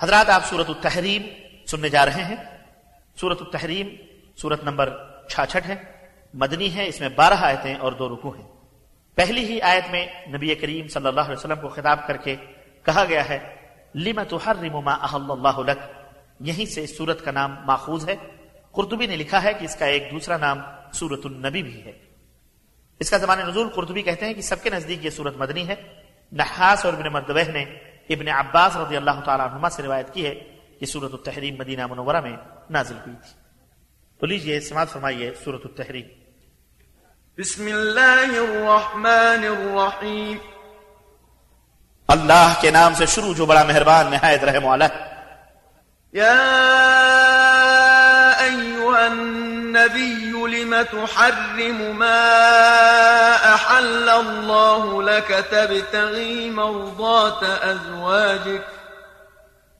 حضرات آپ سورت التحریم سننے جا رہے ہیں۔ سورت التحریم سورت نمبر چھاچھٹ ہے۔ مدنی ہے، اس میں بارہ آیتیں اور دو رکو ہیں۔ پہلی ہی آیت میں نبی کریم صلی اللہ علیہ وسلم کو خطاب کر کے کہا گیا ہے، لِمَ تُحَرِّمُ مَا أَحَلَّ اللَّهُ لَكَ یہیں سے اس سورت کا نام ماخوذ ہے۔ قرطبی نے لکھا ہے کہ اس کا ایک دوسرا نام سورت النبی بھی ہے۔ اس کا زمان نزول قرطبی کہتے ہیں کہ سب کے نزدیک یہ سورت مدنی ہے۔ نحاس اور ابن مردوہ نے ابن عباس رضی اللہ تعالیٰ عنہما سے روایت کی ہے کہ سورت التحریم مدینہ منورہ میں نازل ہوئی تھی۔ تو لیجیے سماعت فرمائیے سورت التحریم۔ بسم اللہ الرحمن الرحیم۔ اللہ کے نام سے شروع جو بڑا مہربان نہایت رحم والا ہے یا ایوہ النبی لم تحرم ما احل اللہ لك تبتغی مرضات ازواجک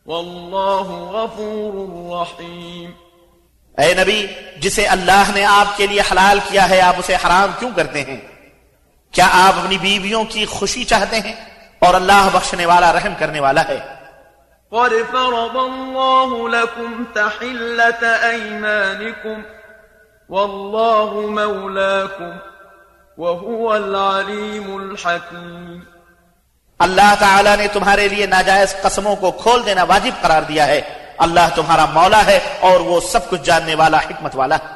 واللہ غفور رحیم اے نبی جسے اللہ نے آپ کے لیے حلال کیا ہے آپ اسے حرام کیوں کرتے ہیں؟ کیا آپ اپنی بیویوں کی خوشی چاہتے ہیں اور اللہ بخشنے والا رحم کرنے والا ہے؟ قد فرض الله لكم تحلة أيمانكم والله مولاكم وهو العليم الحكيم۔ اللہ تعالیٰ نے تمہارے لیے ناجائز قسموں کو کھول دینا واجب قرار دیا ہے۔ اللہ تمہارا مولا ہے اور وہ سب کچھ جاننے والا، حکمت والا۔ ہے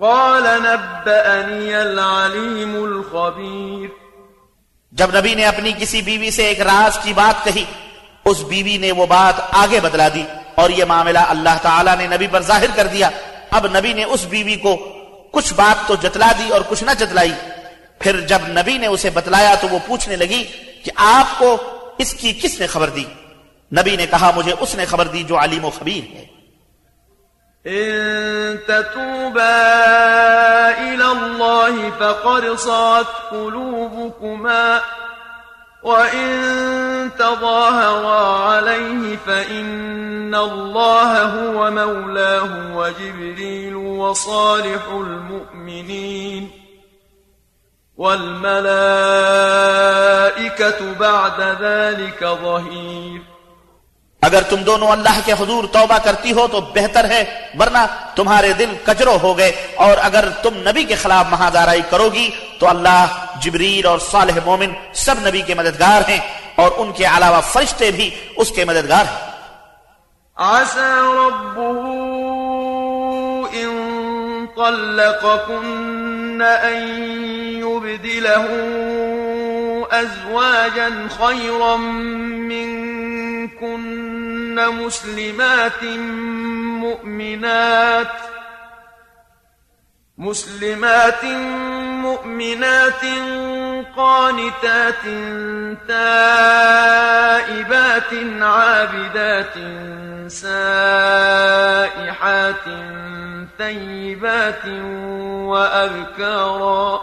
قال نبأني العليم الخبير. جب نبی نے اپنی کسی بیوی سے ایک راز کی بات کہی، اس بیوی نے وہ بات آگے بدلا دی اور یہ معاملہ اللہ تعالیٰ نے نبی پر ظاہر کر دیا۔ اب نبی نے اس بیوی کو کچھ بات تو جتلا دی اور کچھ نہ جتلائی۔ پھر جب نبی نے اسے بتلایا تو وہ پوچھنے لگی کہ آپ کو اس کی کس نے خبر دی؟ نبی نے کہا، مجھے اس نے خبر دی جو علیم و خبیر ہے۔ إن تتوبا إلى الله فقد صات قلوبكما وإن تظاهرا عليه فإن الله هو مولاه وجبريل وصالح المؤمنين والملائكة بعد ذلك ظهير اگر تم دونوں اللہ کے حضور توبہ کرتی ہو تو بہتر ہے، ورنہ تمہارے دل کجرو ہو گئے۔ اور اگر تم نبی کے خلاف مہادارائی کرو گی تو اللہ جبریل اور صالح مومن سب نبی کے مددگار ہیں۔ اور ان کے علاوہ فرشتے بھی اس کے مددگار ہیں۔ عسى ربه إن طلقكن أن يبدله أزواجا خيرا مسلمات مؤمنات مسلمات مؤمنات قانتات تائبات عابدات سائحات ثيبات وأبكارا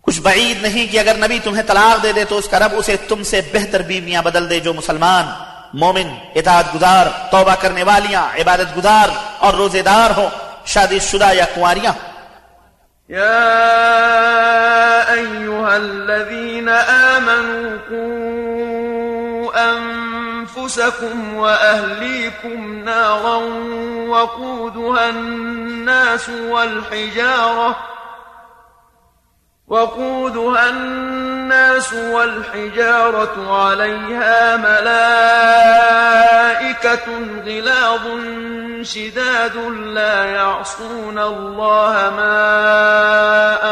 کچھ بعید نہیں کہ اگر نبی تمہیں طلاق دے دے تو اس کا رب اسے تم سے بہتر بیویاں بدل دے جو مسلمان مومن اطاعت گزار توبہ کرنے والیاں عبادت گزار اور روزے دار ہوں شادی شدہ یا کنواریاں۔ يا أيها الذين آمنوا قوا أنفسكم وأهليكم نارا وقودها الناس والحجارة وقودها الناس والحجارة عليها ملائكة غلاظ شداد لا يعصون الله ما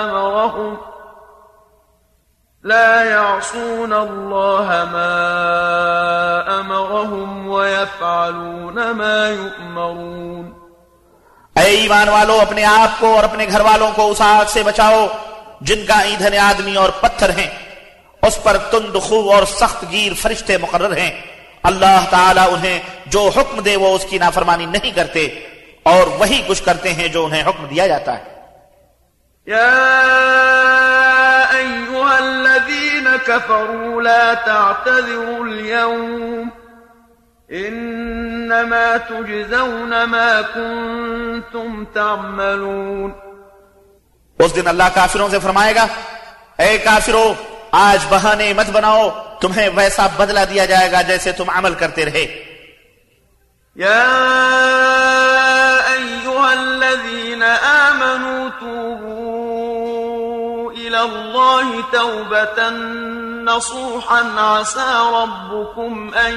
أمرهم لا يعصون الله ما أمرهم ويفعلون ما يؤمرون اے ایمان والو أپنے آپ کو اور اپنے گھر والوں کو اس سے بچاؤ۔ جن کا ایندھن آدمی اور پتھر ہیں، اس پر تند خو اور سخت گیر فرشتے مقرر ہیں۔ اللہ تعالیٰ انہیں جو حکم دے وہ اس کی نافرمانی نہیں کرتے، اور وہی کچھ کرتے ہیں جو انہیں حکم دیا جاتا ہے۔ يا أيها الذين كفروا لا تعتذروا اليوم إنما تجزون ما كنتم تعملون۔ اس دن اللہ کافروں سے فرمائے گا، اے کافرو، آج بہانے مت بناؤ، تمہیں ویسا بدلہ دیا جائے گا جیسے تم عمل کرتے رہے۔ يا أيها الذين آمنوا توبوا إلى الله توبة نصوحا عسى ربكم أن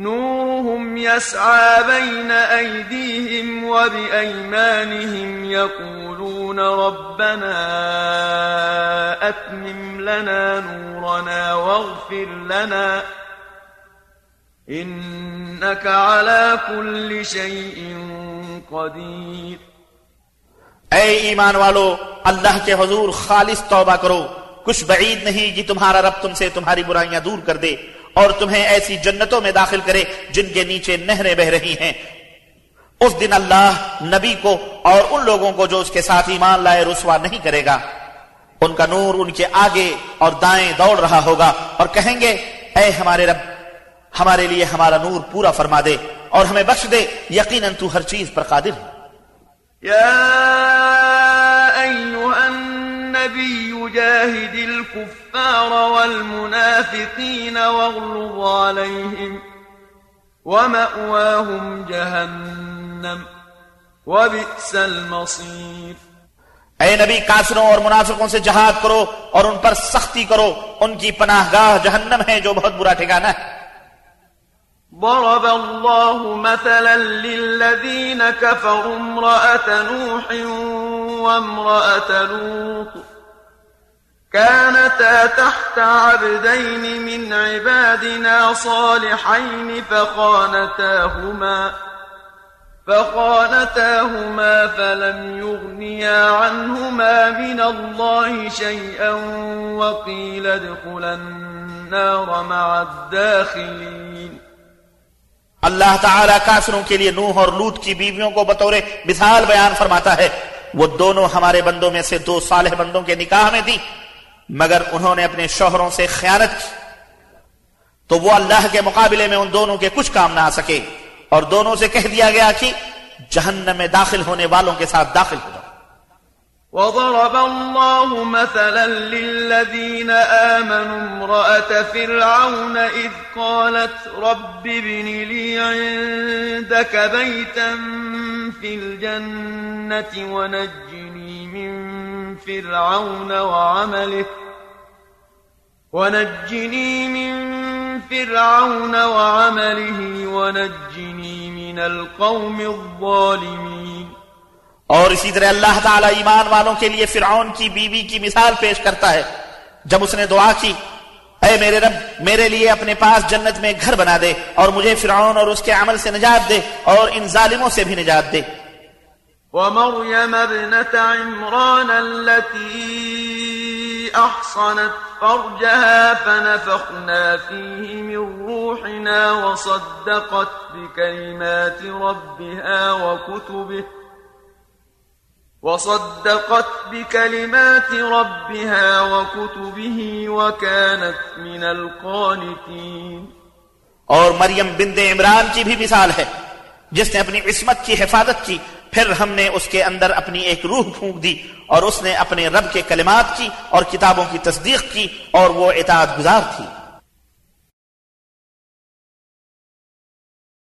نورهم يسعى بين أيديهم وبأيمانهم يقولون ربنا أتمم لنا نورنا واغفر لنا إنك على كل شيء قدير. اے ایمان والو اللہ کے حضور خالص توبہ کرو۔ کچھ بعید نہیں کہ تمہارا رب تم سے تمہاری برائیاں دور کر دے۔ اور تمہیں ایسی جنتوں میں داخل کرے جن کے نیچے نہریں بہ رہی ہیں۔ اس دن اللہ نبی کو اور ان لوگوں کو جو اس کے ساتھ ایمان لائے رسوا نہیں کرے گا۔ ان کا نور ان کے آگے اور دائیں دوڑ رہا ہوگا اور کہیں گے، اے ہمارے رب، ہمارے لیے ہمارا نور پورا فرما دے اور ہمیں بخش دے، یقیناً تو ہر چیز پر قادر ہے۔ يا أيها النبي جاهد الكفار والمنافقين واغلظ عليهم ومأواهم جهنم وبئس المصير. اے نبی کافروں اور منافقوں سے جہاد کرو اور ان پر سختی کرو۔ ان کی پناہ گاہ جہنم ہے جو بہت برا ٹھکانہ ہے۔ ضرب الله مثلا للذين كفروا امرأة نوح وامرأة لوط. كانتا تحت عبدين من عبادنا صالحين فخانتاهما فخانتاهما فلم يغنيا عنهما من الله شيئا وقيل ادخلا النار مع الداخلين. اللہ تعالیٰ کافروں کے لیے نوح اور لوت کی بیویوں کو بطور مثال بیان فرماتا ہے۔ وہ دونوں ہمارے بندوں میں سے دو صالح بندوں کے نکاح میں تھی مگر انہوں نے اپنے شوہروں سے خیانت کی۔ تو وہ اللہ کے مقابلے میں ان دونوں کے کچھ کام نہ آ سکے۔ اور دونوں سے کہہ دیا گیا کہ جہنم میں داخل ہونے والوں کے ساتھ داخل ہو جاؤ۔ وضرب الله مثلا للذين آمنوا امرأة فرعون إذ قالت رب ابن لي عندك بيتا في الجنة ونجني من فرعون وعمله ونجني من فرعون وعمله ونجني من القوم الظالمين. اور اسی طرح اللہ تعالیٰ ایمان والوں کے لیے فرعون کی بیوی کی مثال پیش کرتا ہے۔ جب اس نے دعا کی اے میرے رب میرے لیے اپنے پاس جنت میں گھر بنا دے اور مجھے فرعون اور اس کے عمل سے نجات دے اور ان ظالموں سے بھی نجات دے۔ ومريم ابنة عمران التي أحصنت فرجها فنفخنا فيه من روحنا وصدقت بكلمات ربها وكتبه وصدقت بكلمات ربها وكتبه وكانت من القانتين. اور مریم بند عمران کی بھی مثال ہے جس نے اپنی عصمت کی حفاظت کی پھر ہم نے اس کے اندر اپنی ایک روح پھونک دی اور اس نے اپنے رب کے کلمات کی اور کتابوں کی تصدیق کی اور وہ اطاعت گزار تھی۔